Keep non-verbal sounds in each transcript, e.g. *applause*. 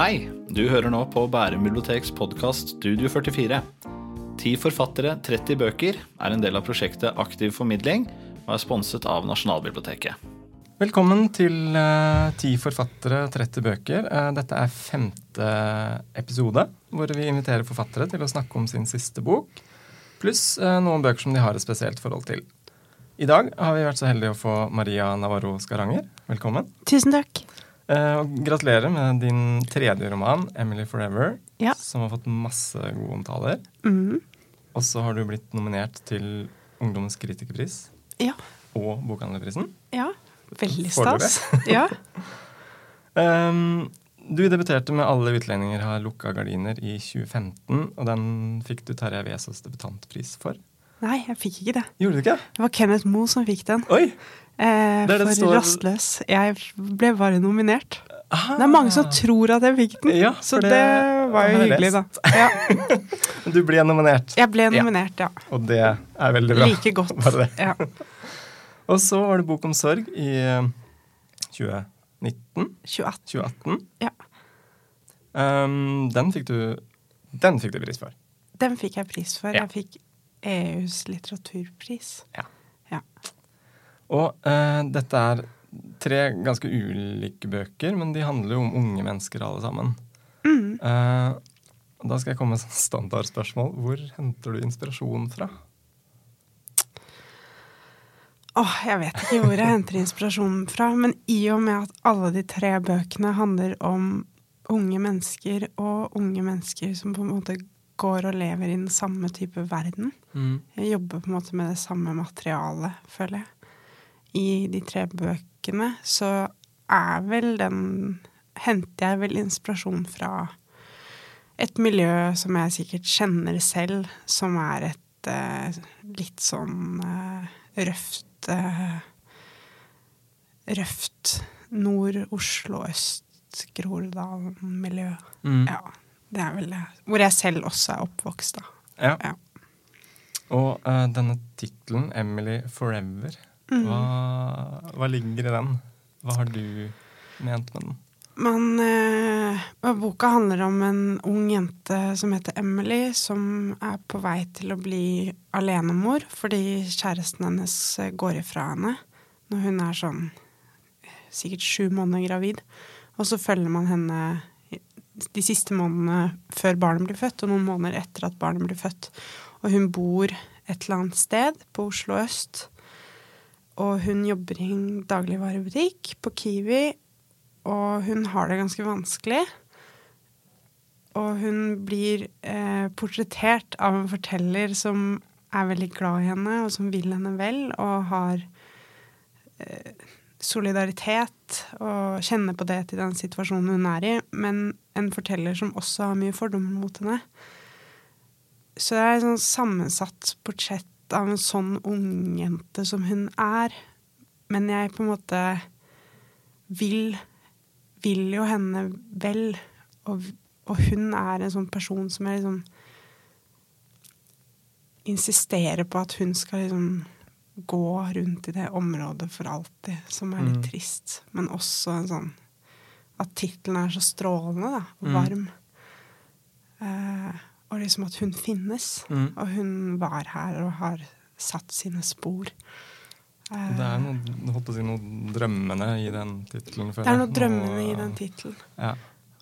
Hei! Du hører nå på Bærum biblioteks podkast Studio 44. Ti forfattere, 30 bøker er en del av prosjektet Aktiv formidling og er sponset av Nasjonalbiblioteket. Velkommen til uh, Ti forfattere, 30 bøker. Uh, dette er femte episode, hvor vi inviterer forfattere til å snakke om sin siste bok, pluss uh, noen bøker som de har et spesielt forhold til. I dag har vi vært så heldige å få Maria Navarro Skaranger. Velkommen. Tusen takk. Uh, og gratulerer med din tredje roman, 'Emily Forever', Ja. som har fått masse gode omtaler. Mm. Og så har du blitt nominert til Ungdommens kritikerpris Ja. og Bokhandlerprisen. ja. Veldig stas. Ja. *laughs* Um, du debuterte med 'Alle utlendinger har lukka gardiner' i 2015, og den fikk du Terje Vesaas debutantpris for. Nei, jeg fikk ikke det. Gjorde du ikke? Det var Kenneth Moe som fikk den. Oi! Eh, for står- Rastløs. Jeg ble bare nominert. Ah, Det er mange som tror at jeg fikk den, Ja, så det, det var jo hyggelig, lest. da. Ja, *laughs* Du ble nominert, jeg ble nominert, ja. og det er veldig bra. Like godt. *laughs* Bare det. Ja. Og så var det Bok om sorg i eh, 2019. 2018. 2018. Ja. Um, den fikk du Den fikk du pris for. Den fikk jeg pris for. Ja. Jeg fikk EUs litteraturpris. Ja. Ja. Og eh, dette er tre ganske ulike bøker, men de handler jo om unge mennesker alle sammen. Mm. Eh, da skal jeg komme med et standardspørsmål. Hvor henter du inspirasjon fra? Åh, jeg vet ikke hvor jeg henter inspirasjonen fra, men i og med at alle de tre bøkene handler om unge mennesker, og unge mennesker som på en måte går og lever i den samme type verden Jeg jobber på en måte med det samme materialet, føler jeg. I de tre bøkene så er vel den Henter jeg vel inspirasjon fra et miljø som jeg sikkert kjenner selv, som er et uh, litt sånn uh, røft uh, Røft nord-Oslo, øst-Groruddalen-miljø. Mm. Ja, det er vel det. Hvor jeg selv også er oppvokst, da. Ja. Ja. Og denne tittelen, 'Emily Forever'. Hva, hva ligger i den? Hva har du ment med den? Man, eh, boka handler om en ung jente som heter Emily, som er på vei til å bli alenemor fordi kjæresten hennes eh, går ifra henne når hun er sånn sikkert sju måneder gravid. Og så følger man henne de siste månedene før barnet blir født, og noen måneder etter at barnet blir født. Og hun bor et eller annet sted på Oslo øst. Og hun jobber i en dagligvarebutikk på Kiwi, og hun har det ganske vanskelig. Og hun blir eh, portrettert av en forteller som er veldig glad i henne, og som vil henne vel, og har eh, solidaritet, og kjenner på det til den situasjonen hun er i, men en forteller som også har mye fordommer mot henne. Så det er et sånn sammensatt portrett av en sånn ungjente som hun er. Men jeg på en måte vil, vil jo henne vel. Og, og hun er en sånn person som jeg liksom insisterer på at hun skal liksom gå rundt i det området for alltid, som er litt Mm. trist. Men også en sånn At tittelen er så strålende da, og Mm. varm. Eh, og liksom at hun finnes. Mm. Og hun var her og har satt sine spor. Eh, Det er noe, si, noe drømmende i den tittelen. det er noe drømmende i den tittelen. Ja.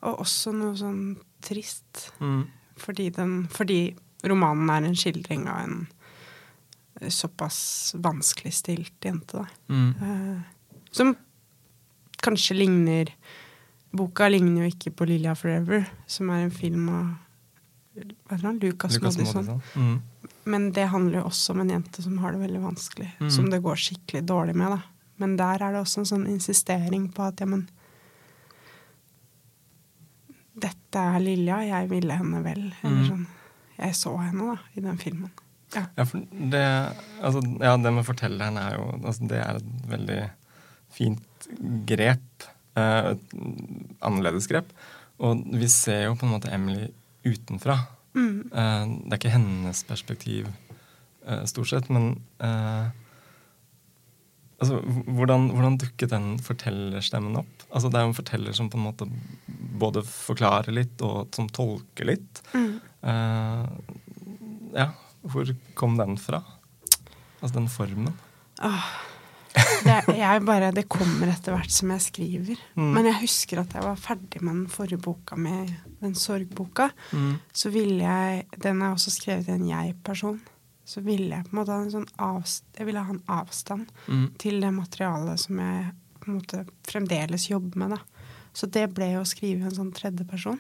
Og også noe sånn trist. Mm. Fordi, den, fordi romanen er en skildring av en såpass vanskeligstilt jente. Da. Mm. Uh, som kanskje ligner Boka ligner jo ikke på 'Lilja Forever', som er en film av han? Lucas, Lucas Moodysson. Mm. Men det handler jo også om en jente som har det veldig vanskelig. Mm. Som det går skikkelig dårlig med. da. Men der er det også en sånn insistering på at ja, men Dette er Lilja, jeg ville henne vel. Eller Mm. sånn. Jeg så henne da, i den filmen. Ja. Ja, for det, altså, ja, det med fortelleren er jo altså, Det er et veldig fint grep. Eh, et annerledes grep. Og vi ser jo på en måte Emily utenfra. Mm. Eh, det er ikke hennes perspektiv, eh, stort sett, men eh, altså, hvordan, hvordan dukket den fortellerstemmen opp? Altså, det er jo en forteller som på en måte både forklarer litt og som tolker litt. Mm. Eh, ja, hvor kom den fra? Altså den formen. Åh. Det, jeg bare, det kommer etter hvert som jeg skriver. Mm. Men jeg husker at jeg var ferdig med den forrige boka, med den sorgboka. Mm. Så ville jeg Den er også skrevet i en jeg-person. Så ville jeg på en måte ha en sånn avstand, Jeg ville ha en avstand Mm. til det materialet som jeg på en måte fremdeles jobber med. da. Så det ble jo å skrive en sånn tredjeperson.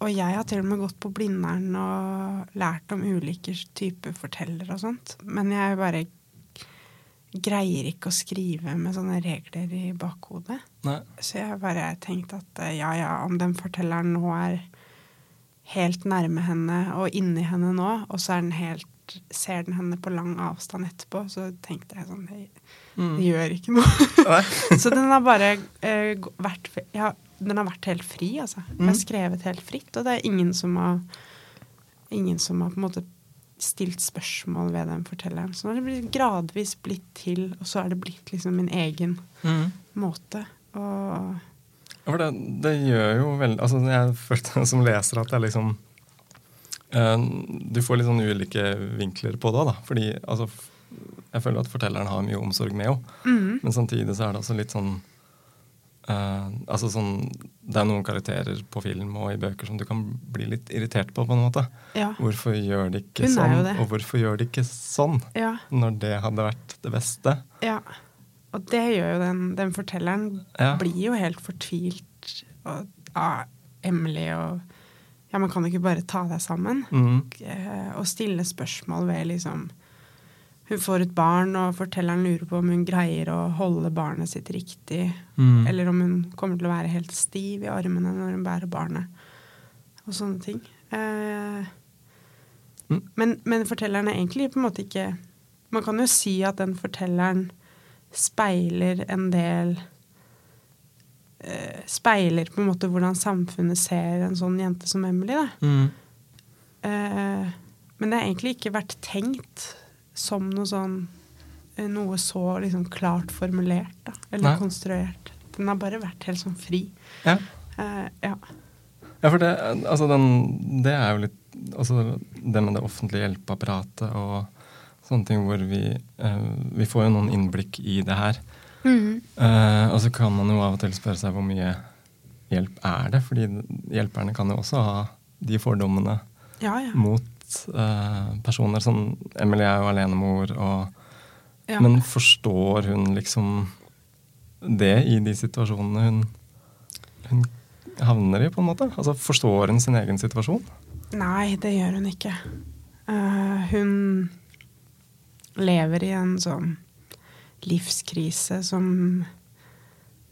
Og jeg har til og med gått på Blindern og lært om ulike typer fortellere og sånt. Men jeg bare greier ikke å skrive med sånne regler i bakhodet. Nei. Så jeg bare tenkte at eh, ja ja, om den fortelleren nå er helt nærme henne og inni henne nå, og så er den helt ser den henne på lang avstand etterpå, så tenkte jeg sånn Det Mm. det gjør ikke noe. *laughs* Så den har bare uh, vært ja, Den har vært helt fri, altså. Jeg har Mm. skrevet helt fritt, og det er ingen som har Ingen som har på en måte stilt spørsmål ved den fortelleren. Så nå har det blitt gradvis blitt til, og så er det blitt liksom min egen Mm. måte. Og For det, det gjør jo veldig Altså, jeg følte *laughs* som leser at det er liksom eh, Du får litt sånn ulike vinkler på det da. Fordi altså Jeg føler at fortelleren har mye omsorg med henne. mm, Men samtidig så er det også litt sånn eh, Altså sånn Det er noen karakterer på film og i bøker som du kan bli litt irritert på, på en måte. ja. Hvorfor gjør de ikke sånn? Og hvorfor gjør de ikke sånn? Ja. Når det hadde vært det beste. Ja. Og det gjør jo den, den fortelleren Ja. blir jo helt fortvilt og, av Emily og Ja, man kan jo ikke bare ta deg sammen Mm. og stille spørsmål ved liksom Hun får et barn, og fortelleren lurer på om hun greier å holde barnet sitt riktig, Mm. eller om hun kommer til å være helt stiv i armene når hun bærer barnet, og sånne ting. Eh, Mm. men, men fortelleren er egentlig på en måte ikke Man kan jo si at den fortelleren speiler en del eh, Speiler på en måte hvordan samfunnet ser en sånn jente som Emily. Mm. Eh, men det har egentlig ikke vært tenkt som noe sånn eh, Noe så liksom klart formulert, da. Eller Nei. konstruert. Den har bare vært helt sånn fri. Ja. Eh, ja. Ja, for det, altså den, det er jo litt altså Det med det offentlige hjelpeapparatet og sånne ting hvor vi eh, Vi får jo noen innblikk i det her. Eh, og så kan man jo av og til spørre seg hvor mye hjelp er det? Fordi hjelperne kan jo også ha de fordommene ja, ja. mot eh, personer. Sånn Emily er jo alenemor, og ja. Men forstår hun liksom det i de situasjonene hun, hun havner i, på en måte? Altså Forstår hun sin egen situasjon? Nei, det gjør hun ikke. Uh, hun lever i en sånn livskrise som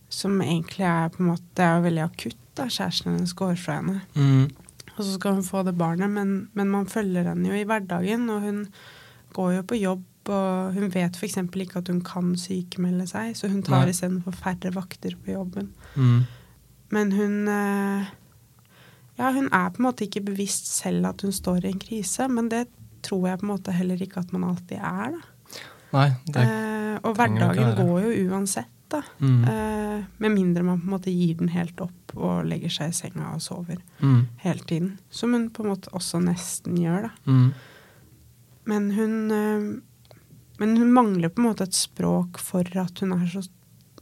Som egentlig er på en måte Det er jo veldig akutt. da Kjæresten hennes går fra henne. Og så skal hun få det barnet, men, men man følger henne jo i hverdagen. Og hun går jo på jobb, og hun vet f.eks. ikke at hun kan sykemelde seg, så hun tar istedenfor færre vakter på jobben. Mm. Men hun eh, Ja, hun er på en måte ikke bevisst selv at hun står i en krise, men det tror jeg på en måte heller ikke at man alltid er, da. Nei, det Eh, og hverdagen går jo uansett, da. mm. Eh, med mindre man på en måte gir den helt opp og legger seg i senga og sover Mm. hele tiden. Som hun på en måte også nesten gjør, da. Mm. Men hun eh, Men hun mangler på en måte et språk for at hun er så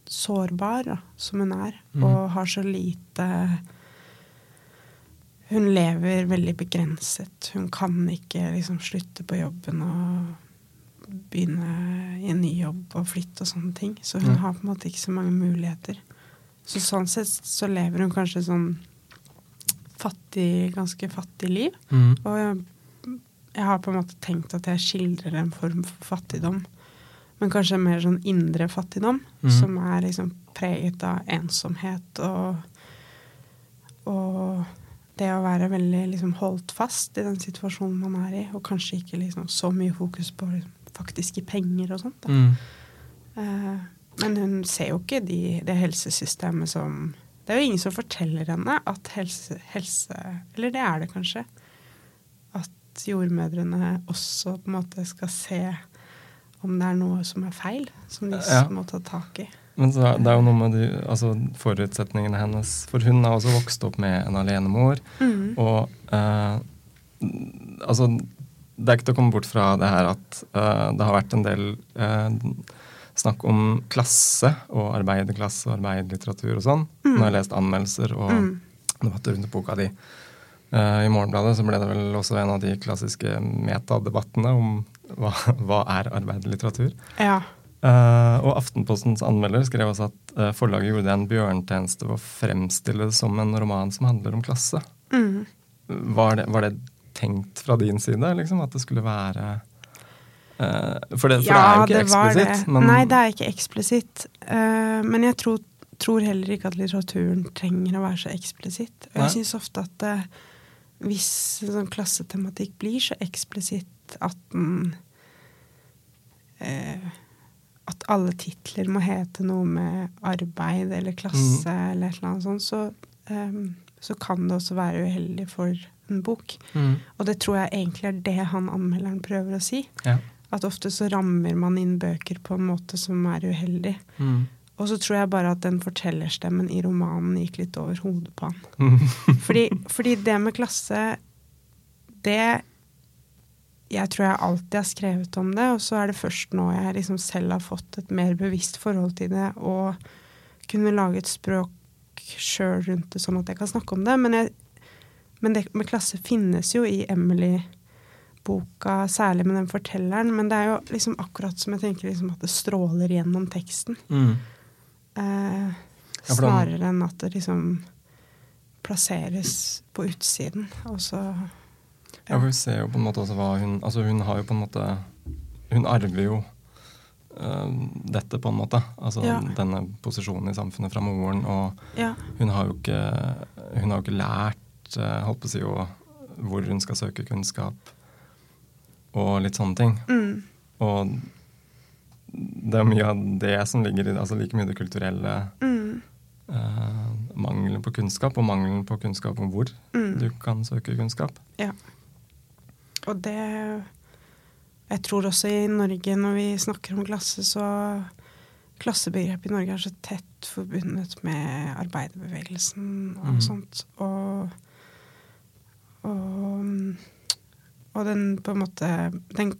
sårbar da, som hun er, Mm. og har så lite Hun lever veldig begrenset. Hun kan ikke liksom slutte på jobben og begynne i en ny jobb og flytte og sånne ting. Så hun Mm. har på en måte ikke så mange muligheter. Så sånn sett så lever hun kanskje sånn fattig, ganske fattig liv. Mm. Og jeg, jeg har på en måte tenkt at jeg skildrer en form for fattigdom. Men kanskje mer sånn indre fattigdom, mm. som er liksom preget av ensomhet og Og det å være veldig liksom holdt fast i den situasjonen man er i, og kanskje ikke liksom så mye fokus på liksom, faktiske penger og sånt. Mm. Eh, men hun ser jo ikke de, det helsesystemet som Det er jo ingen som forteller henne at helse, helse Eller det er det kanskje. At jordmødrene også på en måte skal se om det er noe som er feil, som de Ja. må ta tak i. Men så, det er jo noe med de, altså, forutsetningene hennes. For hun har også vokst opp med en alenemor. Mm. Og eh, altså Det er ikke til å komme bort fra det her at eh, det har vært en del eh, snakk om klasse og arbeiderklasse og arbeiderlitteratur og sånn. Når jeg har lest anmeldelser og Mm. debatter rundt boka di. Eh, I Morgenbladet så ble det vel også en av de klassiske metadebattene om hva, hva er arbeiderlitteratur. Ja. Eh, og Aftenpostens anmelder skrev også at uh, forlaget gjorde en bjørntjeneste ved å fremstille det som en roman som handler om klasse. Mm. Var det, var det tenkt fra din side, liksom, at det skulle være uh, For, det, for det er jo ikke eksplisitt. det. Men, Nei, det er ikke eksplisitt. Men jeg tror, tror heller ikke at litteraturen trenger å være så eksplisitt. Og jeg syns ofte at hvis sånn klassetematikk blir så eksplisitt at den At alle titler må hete noe med arbeid eller klasse Mm. eller et eller annet sånt, så, um, så kan det også være uheldig for en bok. Mm, Og det tror jeg egentlig er det han anmelderen prøver å si. ja. At ofte så rammer man inn bøker på en måte som er uheldig. Mm. Og så tror jeg bare at den fortellerstemmen i romanen gikk litt over hodet på han. Mm. Fordi, fordi det med klasse, det Jeg tror jeg alltid har skrevet om det, og så er det først nå jeg liksom selv har fått et mer bevisst forhold til det, og kunne lage et språk sjøl rundt det, sånn at jeg kan snakke om det. Men, jeg, men det med klasse finnes jo i Emily-boka, særlig med den fortelleren. Men det er jo liksom akkurat som jeg tenker liksom at det stråler gjennom teksten. Mm. Eh, snarere enn at det liksom plasseres på utsiden. Og så Ja, for vi ser jo på en måte også hva hun Altså, hun har jo på en måte Hun arver jo uh, dette, på en måte. Altså Ja. denne posisjonen i samfunnet fra moren. Og Ja. hun har jo ikke, hun har jo ikke lært uh, holdt på å si, jo, hvor hun skal søke kunnskap, og litt sånne ting. Mm, Og det er mye av det som ligger i det, altså like mye det kulturelle mm, Uh, Mangelen på kunnskap, og mangelen på kunnskap om hvor mm. du kan søke kunnskap. Ja. Og det Jeg tror også i Norge, når vi snakker om klasse, så Klassebegrepet i Norge er så tett forbundet med arbeiderbevegelsen og mm. sånt. Og, og Og den på en måte den,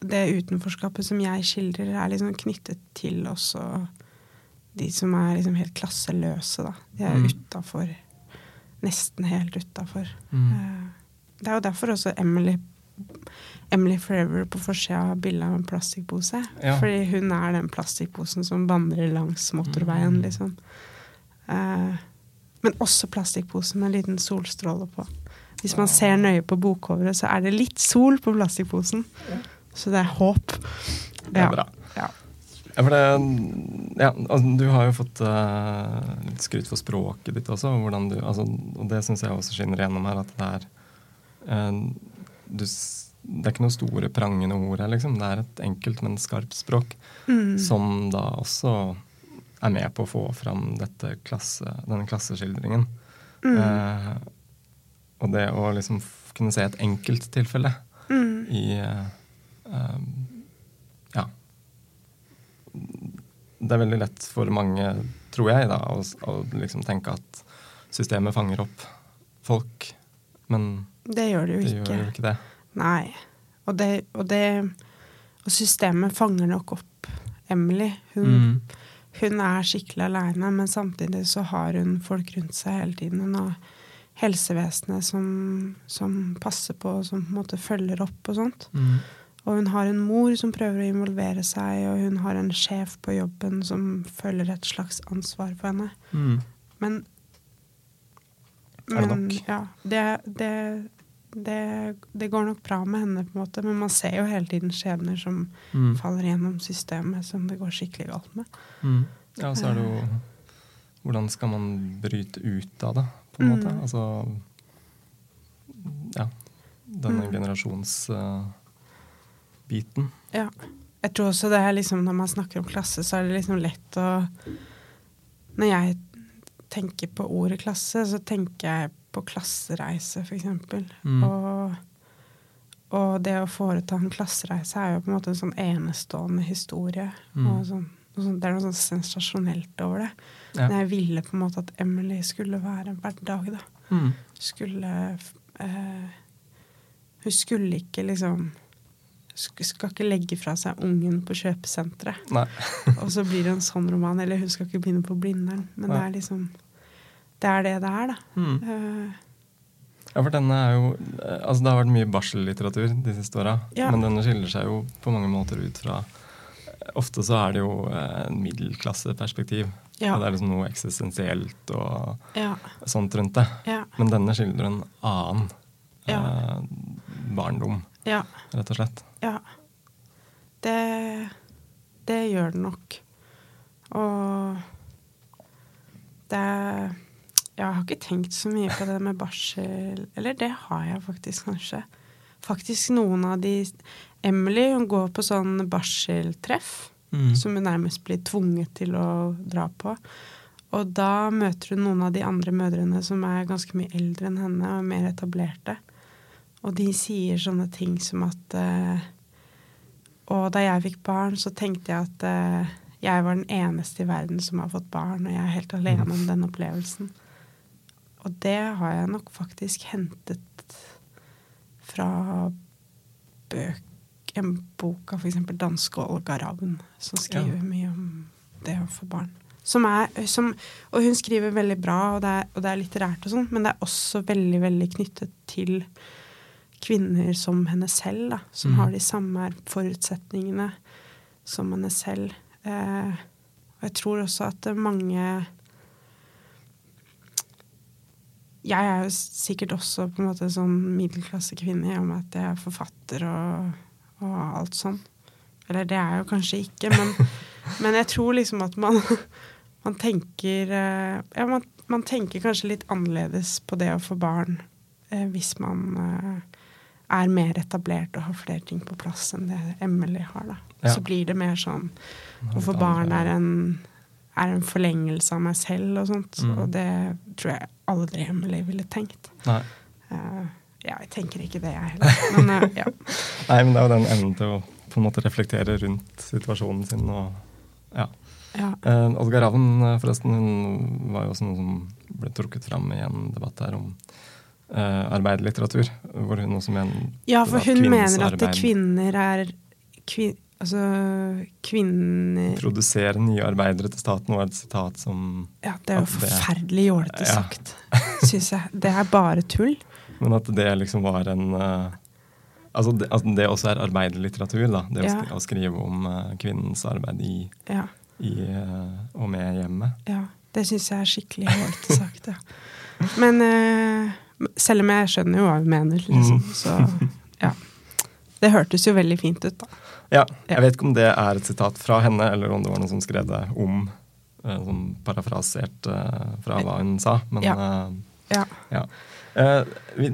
Det utenforskapet som jeg skildrer, er liksom knyttet til også de som er liksom helt klasseløse, da. De er Mm. utafor. Nesten helt utafor. Mm. Eh, Det er jo derfor også Emily, Emily Forever på forsida av bildet av en plastikkpose. Ja. Fordi hun er den plastikkposen som vandrer langs motorveien, Mm. liksom. Eh, men også plastikkposen med en liten solstråle på. Hvis man ser nøye på bokcoveret, så er det litt sol på plastikkposen. Så det er håp. Det er bra. Ja. Ja, for det, ja, altså, du har jo fått uh, litt skryt for språket ditt også. og du, altså, og det syns jeg også skinner gjennom her. At det er eh, du, Det er ikke noen store, prangende ord her, liksom. Det er et enkelt, men skarpt språk. Mm. Som da også er med på å få fram klasse, denne klasseskildringen. Mm. Eh, og det å liksom kunne se et enkelttilfelle Mm. i eh, eh, Ja. Det er veldig lett for mange, tror jeg, da, å, å liksom tenke at systemet fanger opp folk. Men Det gjør det jo det ikke. gjør jo ikke det. Nei. Og det, og det Og systemet fanger nok opp Emily. Hun, Mm. hun er skikkelig aleine, men samtidig så har hun folk rundt seg hele tiden. Hun har helsevesenet som, som passer på, som på en måte følger opp og sånt. Mm. Og hun har en mor som prøver å involvere seg, og hun har en sjef på jobben som føler et slags ansvar for henne. Mm. Men Er det nok? Ja. Det, det, det, det går nok bra med henne, på en måte, men man ser jo hele tiden skjebner som Mm. faller gjennom systemet, som det går skikkelig galt med. Mm. Ja, så er det jo Hvordan skal man bryte ut av det, på en Mm. måte? Altså Ja. Denne Mm. generasjonsbiten. Ja. Jeg tror også det er liksom, Når man snakker om klasse, så er det liksom lett å Når jeg tenker på ordet klasse, så tenker jeg på klassereise, eksempel. Mm. Og, og det å foreta en klassereise er jo på en måte en sånn enestående historie. Mm. Og sånn, sånn, det er noe sånn sensasjonelt over det. Ja. Men jeg ville på en måte at Emily skulle være en hverdag, da. Mm. Skulle eh, Hun skulle ikke liksom sk- Skal ikke legge fra seg ungen på kjøpesenteret. *laughs* Og så blir det en sånn roman. Eller hun skal ikke begynne på Blindern. Men det er liksom Det er det det er, da. Mm. Eh, Ja, for denne er jo eh, Altså, det har vært mye barsellitteratur de siste åra, Ja. men denne skiller seg jo på mange måter ut fra Ofte så er det jo eh, en middelklasseperspektiv. Ja. Og det er liksom noe eksistensielt og ja. sånt rundt det. Ja. Men denne skildrer en annen eh, barndom, Ja. rett og slett. Ja. Det, det gjør den nok. Og det Jeg har ikke tenkt så mye på det med barsel Eller det har jeg faktisk, kanskje. Faktisk noen av de Emily hun går på sånn barseltreff. Mm. Som hun nærmest blir tvunget til å dra på. Og da møter hun noen av de andre mødrene som er ganske mye eldre enn henne og mer etablerte. Og de sier sånne ting som at uh, Og da jeg fikk barn, så tenkte jeg at uh, jeg var den eneste i verden som har fått barn, og jeg er helt alene om den opplevelsen. Og det har jeg nok faktisk hentet fra bøk, en bok av f.eks. danske Olga Ravn, som skriver Ja. mye om det å få barn. Som er, som, og hun skriver veldig bra, og det er, og det er litterært og sånn, men det er også veldig, veldig knyttet til kvinner som henne selv, da, som Mm. har de samme forutsetningene som henne selv. Eh, og jeg tror også at mange Jeg er jo sikkert også på en måte sånn middelklassekvinne i og med at jeg er forfatter og, og alt sånn. Eller det er jeg jo kanskje ikke, men, *laughs* men jeg tror liksom at man, *laughs* man tenker eh, Ja, man, man tenker kanskje litt annerledes på det å få barn eh, hvis man eh, er mer etablert og har flere ting på plass enn det Emily har, da. Ja. Så blir det mer sånn å få barn er en, er en forlengelse av meg selv og sånt. Mm. Og det tror jeg aldri Emily ville tenkt. Nei. Uh, ja, jeg tenker ikke det, jeg heller. Men uh, ja. *laughs* Nei, men det er jo den evnen til å på en måte reflektere rundt situasjonen sin og ja. ja. Uh, Olga Ravn, eh, forresten, hun var jo også noe som ble trukket fram i en debatt her om uh, arbeiderlitteratur. Hvor hun også mener Ja, for hun mener at kvinner er kvin, Altså kvinner Produsere nye arbeidere til staten var et sitat som Ja, det er jo forferdelig jålete Ja. sagt, syns jeg. Det er bare tull. Men at det liksom var en uh, altså, det, altså det også er arbeiderlitteratur, da. Det å, skri, å skrive om uh, kvinnens arbeid i, Ja. i uh, og med hjemmet. ja det syns jeg er skikkelig jålete sagt, ja. Men selv om jeg skjønner jo hva hun mener, liksom, Mm. så ja. Det hørtes jo veldig fint ut, da. Ja. Jeg vet ikke om det er et sitat fra henne, eller om det var noen som skrev det om, eh, som parafrasert eh, fra hva hun sa. Men Ja. eh, Ja. ja. Eh, vi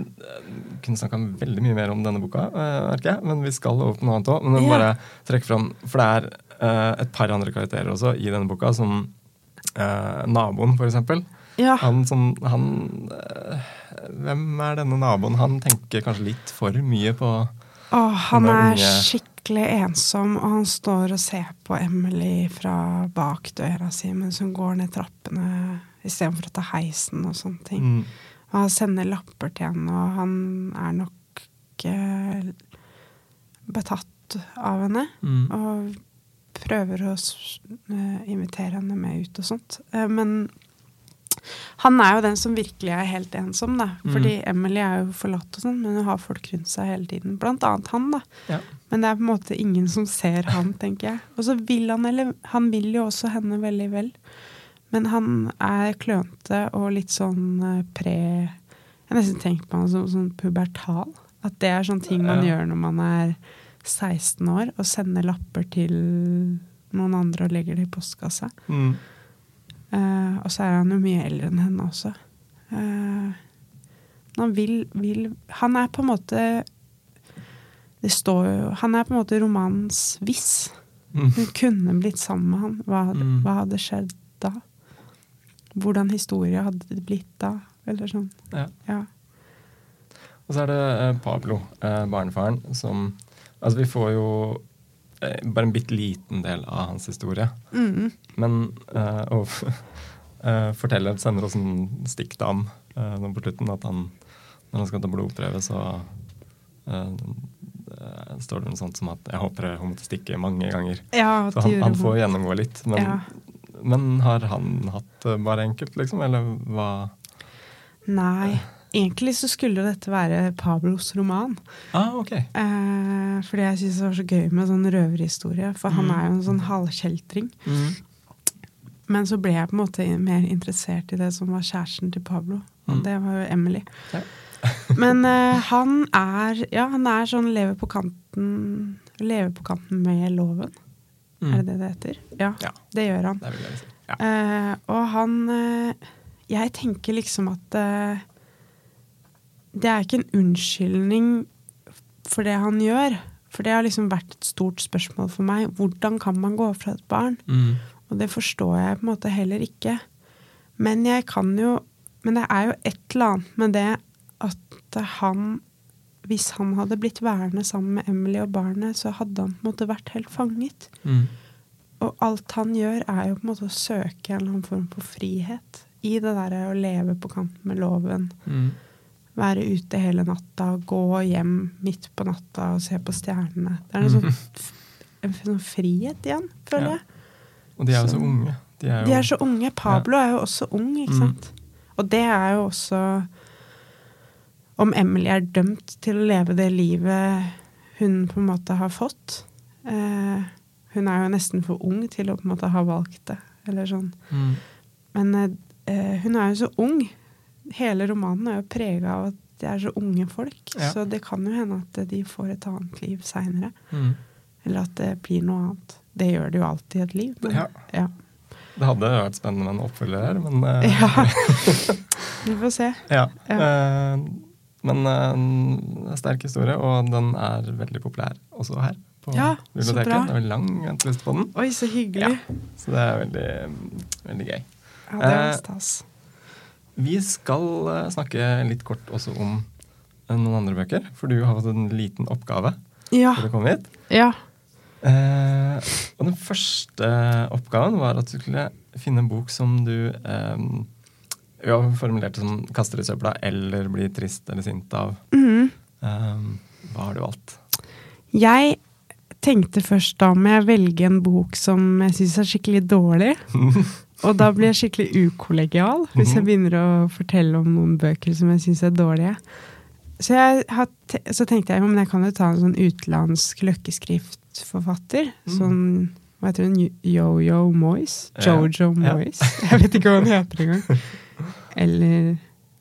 kunne snakka veldig mye mer om denne boka, merker jeg, men vi skal over på noe annet òg. Men jeg må bare trekke fram, for det er et par andre karakterer også i denne boka, som eh, naboen, for eksempel. ja. Han som han, Hvem er denne naboen? Han tenker kanskje litt for mye på Åh, han er unge- skikkelig ensom, og han står og ser på Emily fra bak døra si mens hun går ned trappene istedenfor å ta heisen og sånne ting. mm, Og han sender lapper til henne, og han er nok eh, betatt av henne. mm, Og prøver å eh, invitere henne med ut og sånt. Eh, men han er jo den som virkelig er helt ensom, da. Mm. Fordi Emily er jo forlatt og sånn, men hun har folk rundt seg hele tiden. Blant annet han, da. ja. Men det er på en måte ingen som ser han, tenker jeg. Og så vil han, eller han vil jo også henne veldig vel. Men han er klønete og litt sånn eh, pre Jeg har nesten tenkt på han som sånn pubertal. At det er sånne ting man Ja. gjør når man er 16 år, og sender lapper til noen andre og legger det i postkassa. Mm. Eh, og så er han jo mye eldre enn henne også. Uh, han vil, vil Han er på en måte Det står jo Han er på en måte romanens hvis. Mm. Hun kunne blitt sammen med han. Hva hadde, Mm. hva hadde skjedd da? Hvordan historie hadde det blitt da? Eller sånn. Ja. Ja. Og så er det eh, Pablo, eh, barnefaren, som Altså, vi får jo bare en bitte liten del av hans historie. Mm. Men uh, og uh, *laughs* forteller, sender oss en stikk til ham uh, på slutten at han, når han skal ta blodprøve, så eh, eh, står det noe sånt som at 'jeg håper jeg måtte stikke mange ganger'. Ja, Så han, han får gjennomgå litt. Men, Ja. men har han hatt bare enkelt, liksom? Eller hva? Nei. Egentlig så skulle jo dette være Pablos roman. Ah, ok. Eh, fordi jeg syns det var så gøy med sånn røverhistorie. For han er jo en sånn halvkjeltring. Men så ble jeg på en måte mer interessert i det som var kjæresten til Pablo. Og Mm. det var jo Emily. Ja. *laughs* Men eh, han er Ja, han er sånn lever på kanten Lever på kanten med loven. Er det det det heter? Ja, Mm. Ja. det gjør han. Det si. Ja. Eh, og han eh, Jeg tenker liksom at eh, det er ikke en unnskyldning for det han gjør. For det har liksom vært et stort spørsmål for meg. Hvordan kan man gå fra et barn? Mm. Og det forstår jeg på en måte heller ikke. Men jeg kan jo Men det er jo et eller annet med det at han Hvis han hadde blitt værende sammen med Emily og barnet, så hadde han på en måte vært helt fanget. Mm. Og alt han gjør, er jo på en måte å søke en eller annen form for frihet. I det derre å leve på kanten med loven. Mm. Være ute hele natta, gå hjem midt på natta og se på stjernene. Det er *laughs* en sånn, en sånn frihet igjen, føler Ja. jeg. Og de er jo så Så- unge. De er jo, De er så unge. Pablo er jo også ung, ikke Mm. sant? Og det er jo også Om Emily er dømt til å leve det livet hun på en måte har fått. Eh, hun er jo nesten for ung til å på en måte ha valgt det, eller sånn. Mm. Men eh, hun er jo så ung. Hele romanen er jo prega av at det er så unge folk. Ja. Så det kan jo hende at de får et annet liv seinere. Mm. Eller at det blir noe annet. Det gjør det jo alltid i et liv. Men, Ja. ja. Det hadde vært spennende med en oppfølger her, men uh, *laughs* Ja. *laughs* Vi får se. ja. Ja. Uh, men uh, en sterk historie, og den er veldig populær også her på Ja, så biblioteket. Det er veldig lang venteliste på den, Oi, så hyggelig. så det er veldig, veldig gøy. Ja, det er stas. Vi skal eh, snakke litt kort også om eh, noen andre bøker, for du har fått en liten oppgave Ja. for å komme hit. ja. Eh, og den første oppgaven var at du skulle finne en bok som du eh, ja, formulerte som 'kaster i søpla' eller 'blir trist eller sint av'. Mhm. Eh, hva har du valgt? Jeg tenkte først da må jeg velge en bok som jeg syns er skikkelig dårlig. *laughs* Og da blir jeg skikkelig ukollegial hvis jeg begynner å fortelle om noen bøker som jeg syns er dårlige. Så, jeg har så tenkte jeg men jeg kan jo ta en sånn utenlandsk løkkeskriftforfatter. Sånn hva heter hun? Yo-Yo Moyes? Ja. Jojo Ja. Moyes? *laughs* Jeg vet ikke hva hun heter engang. Eller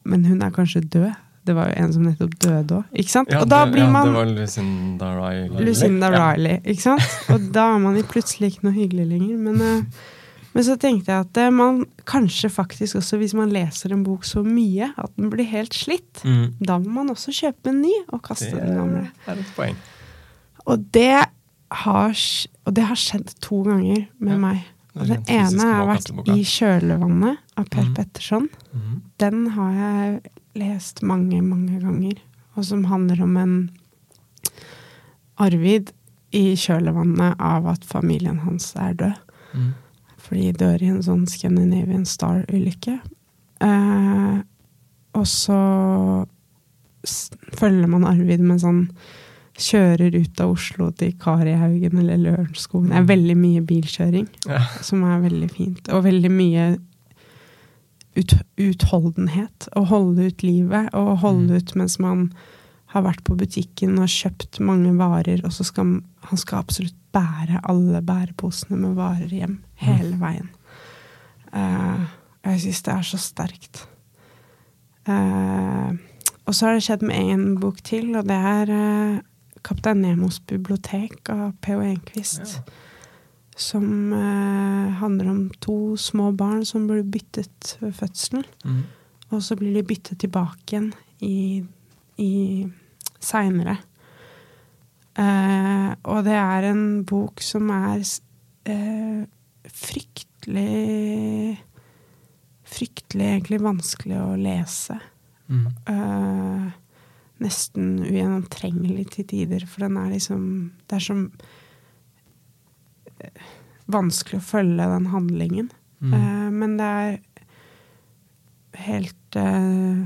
Men hun er kanskje død. Det var jo en som nettopp døde òg. Ikke sant? Ja, og da det, man ja, det var Lucinda Riley. Lucinda Ja. Riley, ikke sant? Og da er man plutselig ikke noe hyggelig lenger. Men, eh, men så tenkte jeg at eh, man kanskje faktisk også, hvis man leser en bok så mye at den blir helt slitt, Mm. da må man også kjøpe en ny og kaste Det den gamle. Det er et poeng. Og det har, og det har skjedd to ganger med Ja. meg. Og den ene har jeg vært i 'Kjølvannet' av Per mm. Petterson. Mm. Den har jeg lest mange, mange ganger. Og som handler om en Arvid i kjølvannet av at familien hans er død. Mm. Fordi de dør i en sånn Scandinavian Star-ulykke. Eh, og så følger man Arvid med sånn Kjører ut av Oslo til Karihaugen eller Lørenskog. Det er veldig mye bilkjøring Ja. som er veldig fint. Og veldig mye ut, utholdenhet. Å holde ut livet, og holde Mm. ut mens man har vært på butikken og kjøpt mange varer, og så skal han skal absolutt bære alle bæreposene med varer hjem hele veien. Uh, jeg syns det er så sterkt. Uh, og så har det skjedd med en bok til, og det er uh, 'Kaptein Nemos bibliotek' av P.O. Enquist. Ja. Som uh, handler om to små barn som blir byttet ved fødselen. Mm. Og så blir de byttet tilbake igjen i, i seinere. Eh, og det er en bok som er eh, fryktelig Fryktelig egentlig vanskelig å lese. Mm. Eh, nesten ugjennomtrengelig til tider, for den er liksom Det er som vanskelig å følge den handlingen. Mm. Eh, men det er helt eh,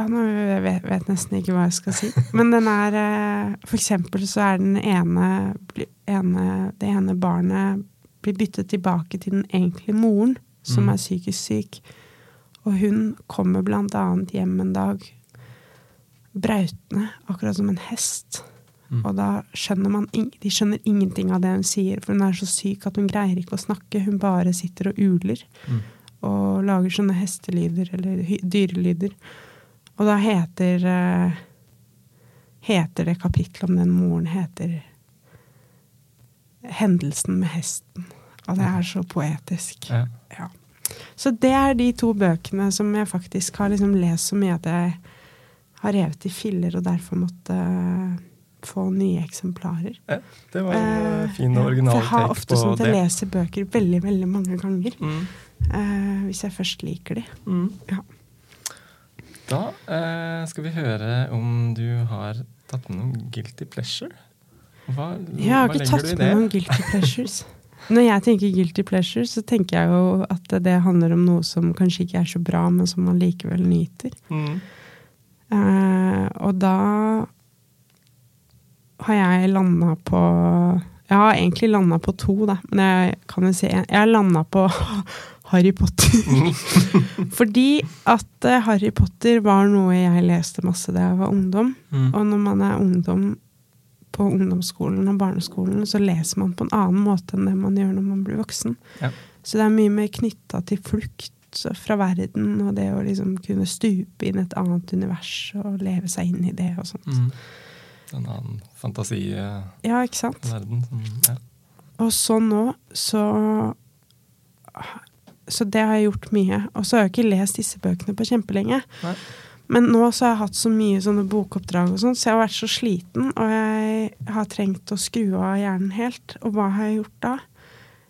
Ja, nå vet jeg nesten ikke hva jeg skal si. Men den er eh, For eksempel så er den ene, ene Det ene barnet blir byttet tilbake til den egentlige moren, som Mm. er psykisk syk. Og hun kommer blant annet hjem en dag brautende, akkurat som en hest. Mm. Og da skjønner man de skjønner ingenting av det hun sier, for hun er så syk at hun greier ikke å snakke. Hun bare sitter og uler Mm. og lager sånne hestelyder eller dyrelyder. Og da heter eh, Heter det kapittelet om den moren heter 'Hendelsen med hesten'. Og det er så poetisk. Ja. Ja. Så det er de to bøkene som jeg faktisk har liksom lest så mye at jeg har revet i filler og derfor måtte eh, få nye eksemplarer. Det var en Eh, eh, fin ja, og original For jeg har ofte sånn at jeg leser bøker veldig, veldig mange ganger. Mm. Uh, hvis jeg først liker de. Mm. Ja. Da eh, skal vi høre om du har tatt med noen guilty pleasure. Hva, Jeg har ikke tatt med noen guilty pleasures. Når jeg tenker guilty pleasure, så tenker jeg jo at det handler om noe som kanskje ikke er så bra, men som man likevel nyter. Mm. Eh, og da har jeg landa på Jeg har egentlig landa på to, da. Men jeg kan jo si en. Jeg har landa på *laughs* Harry Potter. *laughs* Fordi at eh, Harry Potter var noe jeg leste masse da jeg var ungdom. Mm. Og når man er ungdom på ungdomsskolen og barneskolen, så leser man på en annen måte enn det man gjør når man blir voksen. Ja. Så det er mye mer knytta til flukt fra verden, og det å liksom kunne stupe inn et annet univers og leve seg inn i det og sånt. Mm. En annen fantasiverden. Ja, ikke sant? som- Ja. Og så nå, så Så det har jeg gjort mye. Og så har jeg ikke lest disse bøkene på kjempelenge. Nei. Men nå så har jeg hatt så mye sånne bokoppdrag og sånt, så jeg har vært så sliten, og jeg har trengt å skru av hjernen helt. Og hva har jeg gjort da?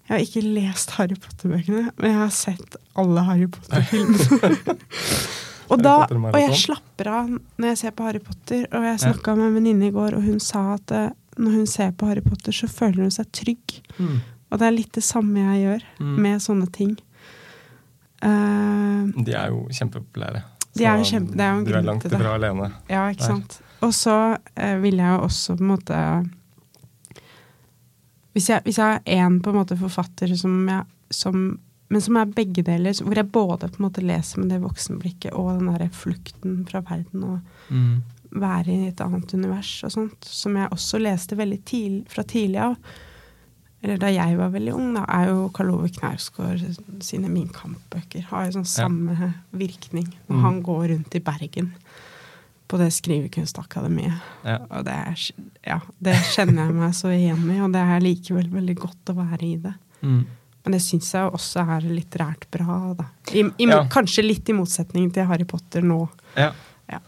Jeg har ikke lest Harry Potter-bøkene, men jeg har sett alle Harry Potter-filmene. *laughs* og, da, og jeg slapper av når jeg ser på Harry Potter. Og jeg snakka med en venninne i går, og hun sa at eh, når hun ser på Harry Potter, så føler hun seg trygg. Mm. Og det er litt det samme jeg gjør Mm. med sånne ting. Eh, De er jo kjempepopulære. De er jo kjempe- det er jo en du er langt ifra alene. ja, ikke Der. sant. Og så eh, vil jeg jo også på en måte Hvis jeg, hvis jeg er én på en måte forfatter som jeg som, Men som er begge deler, hvor jeg både på en måte leser med det voksenblikket og den derre flukten fra verden og Mm. være i et annet univers og sånt, som jeg også leste veldig tidlig, fra tidlig av. Eller da jeg var veldig ung, da, er jo Karl Ove Knausgård sine Min Kamp-bøker. Har jo sånn samme virkning. Når Mm. han går rundt i Bergen på det skrivekunstakademiet. Ja. Og det, er, ja, det kjenner jeg meg så igjen i, og det er likevel veldig godt å være i det. Mm. Men det syns jeg også er litterært bra, da. I, i, Ja. Kanskje litt i motsetning til Harry Potter nå. Ja. Ja.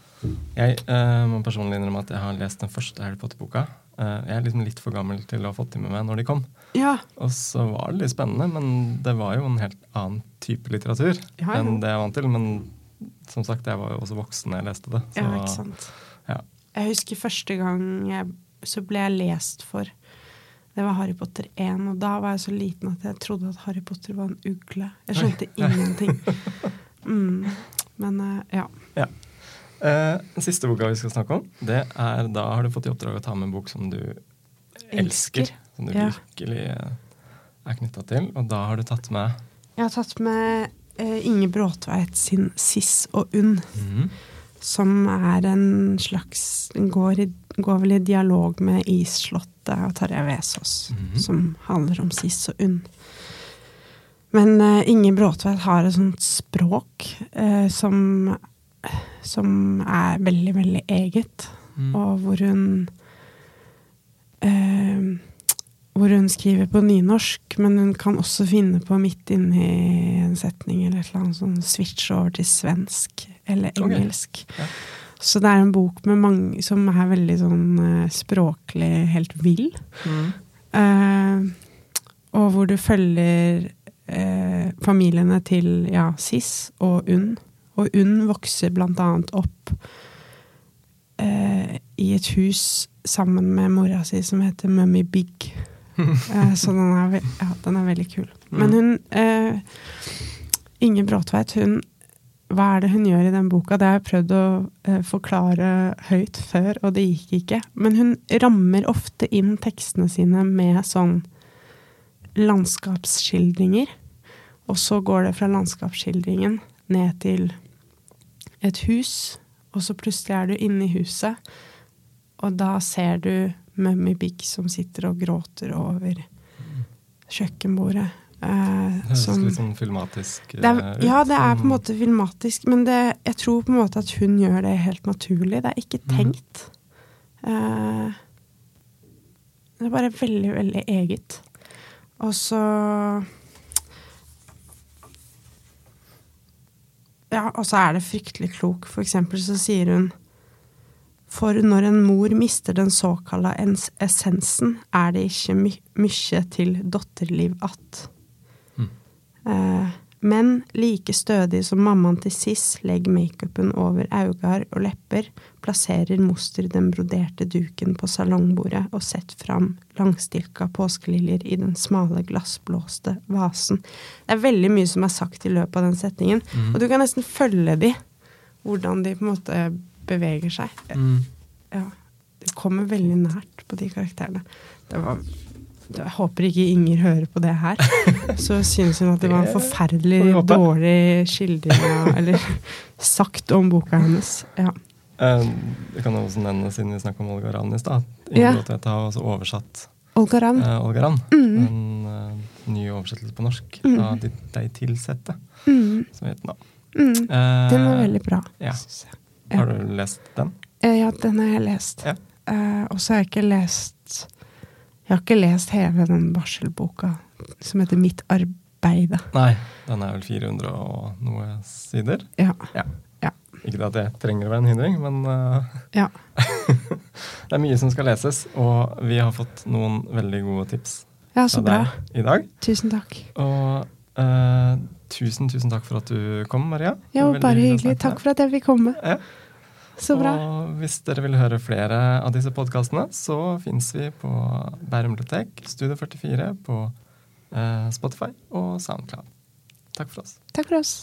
Jeg uh, må personlig innrømme at jeg har lest den første Harry Potter-boka. Eh, jeg er liksom litt for gammel til å ha fått dem med meg når de kom. Ja, Og så var det litt spennende, men det var jo en helt annen type litteratur Ja, ja. enn det jeg er vant til. Men som sagt, jeg var jo også voksen da jeg leste det. Så, ja ikke sant. ja. Jeg husker første gang jeg, så ble jeg lest for Det var Harry Potter 1, og da var jeg så liten at jeg trodde at Harry Potter var en ugle. Jeg skjønte ingenting. Mm. Men eh, ja. Ja. Eh, den siste boka vi skal snakke om, det er da har du fått i oppdrag å ta med en bok som du elsker. Elsker. Som du Ja. virkelig eh, er knytta til. Og da har du tatt med Jeg har tatt med eh, Inge Bråtveit sin 'Siss og Unn'. som er en slags Den går, i, går vel i dialog med Isslottet og Tarjei Vesaas, Mhm. som handler om Siss og Unn. Men uh, Inge Bråtveit har et sånt språk uh, som, som er veldig, veldig eget, Mm. og hvor hun eh, hvor hun skriver på nynorsk, men hun kan også finne på midt inni en setning eller et eller annet sånn switch over til svensk eller engelsk. engelsk. Ja. Så det er en bok med mange, som er veldig sånn eh, språklig helt vill. Eh, og hvor du følger eh, familiene til ja, Sis og Unn Og Unn vokser annet opp eh, i et hus sammen med mora si som heter Mummy Big. *laughs* Eh, så den er, ja, den er veldig kul. Men hun eh, Inge Bråtveit, hun hva er det hun gjør i den boka? Det har jeg prøvd å eh, forklare høyt før, og det gikk ikke. Men hun rammer ofte inn tekstene sine med sånn landskapsskildringer. Og så går det fra landskapsskildringen ned til et hus, og så plutselig er du inne i huset, og da ser du Mummy Big som sitter og gråter over kjøkkenbordet. Eh, Det høres som- litt sånn filmatisk det er, eh, ut. ja, det er på en måte filmatisk, men det, jeg tror på en måte at hun gjør det helt naturlig. Det er ikke Mhm. tenkt. Eh, det er bare veldig, veldig eget. Og så Ja, og så er det fryktelig klok. For eksempel så sier hun For når en mor mister den såkalla essensen, er det ikke my mykje til dotterliv att. Eh, men like stødig som mammaen til Siss legger makeupen over auger og lepper, plasserer moster den broderte duken på salongbordet og setter fram langstilka påskeliljer i den smale, glassblåste vasen. Det er veldig mye som er sagt i løpet av den setningen, og du kan nesten følge de, hvordan de på en måte beveger seg. Mm. Ja, det kommer veldig nært på de karakterene. Det var, jeg håper ikke Inger hører på det her. *laughs* Så synes hun at det var en forferdelig dårlig skildring Eller sagt om boka hennes. Ja. Det kan også nevne, siden vi snakka om Olga Ravn i stad, Ja. Inger Bråtvedt har også oversatt Olga Ravn. eh, Olga Ravn. Mm. En uh, ny oversettelse på norsk Mm. av De, de tilsette, Mm, som heter nå. mm. Eh, Den var veldig bra. ja. syns jeg. Ja. Har du lest den? Eh, Ja, den har jeg lest. Ja. Eh, og så har jeg ikke lest Jeg har ikke lest hele den barselboka som heter Mitt arbeide. Nei. Den er vel 400 og noe sider. Ja. Ikke det at det trenger å være en hindring, men uh, ja. *laughs* det er mye som skal leses. Og vi har fått noen veldig gode tips Ja, så bra. i dag. Tusen takk. Og uh, tusen, tusen takk for at du kom, Maria. Ja, bare hyggelig Takk for at jeg fikk komme. Ja. Så bra. Og hvis dere vil høre flere av disse podkastene, så fins vi på Bærum bibliotek, Studio 44, på eh, Spotify og Soundcloud. Takk for oss. Takk for oss.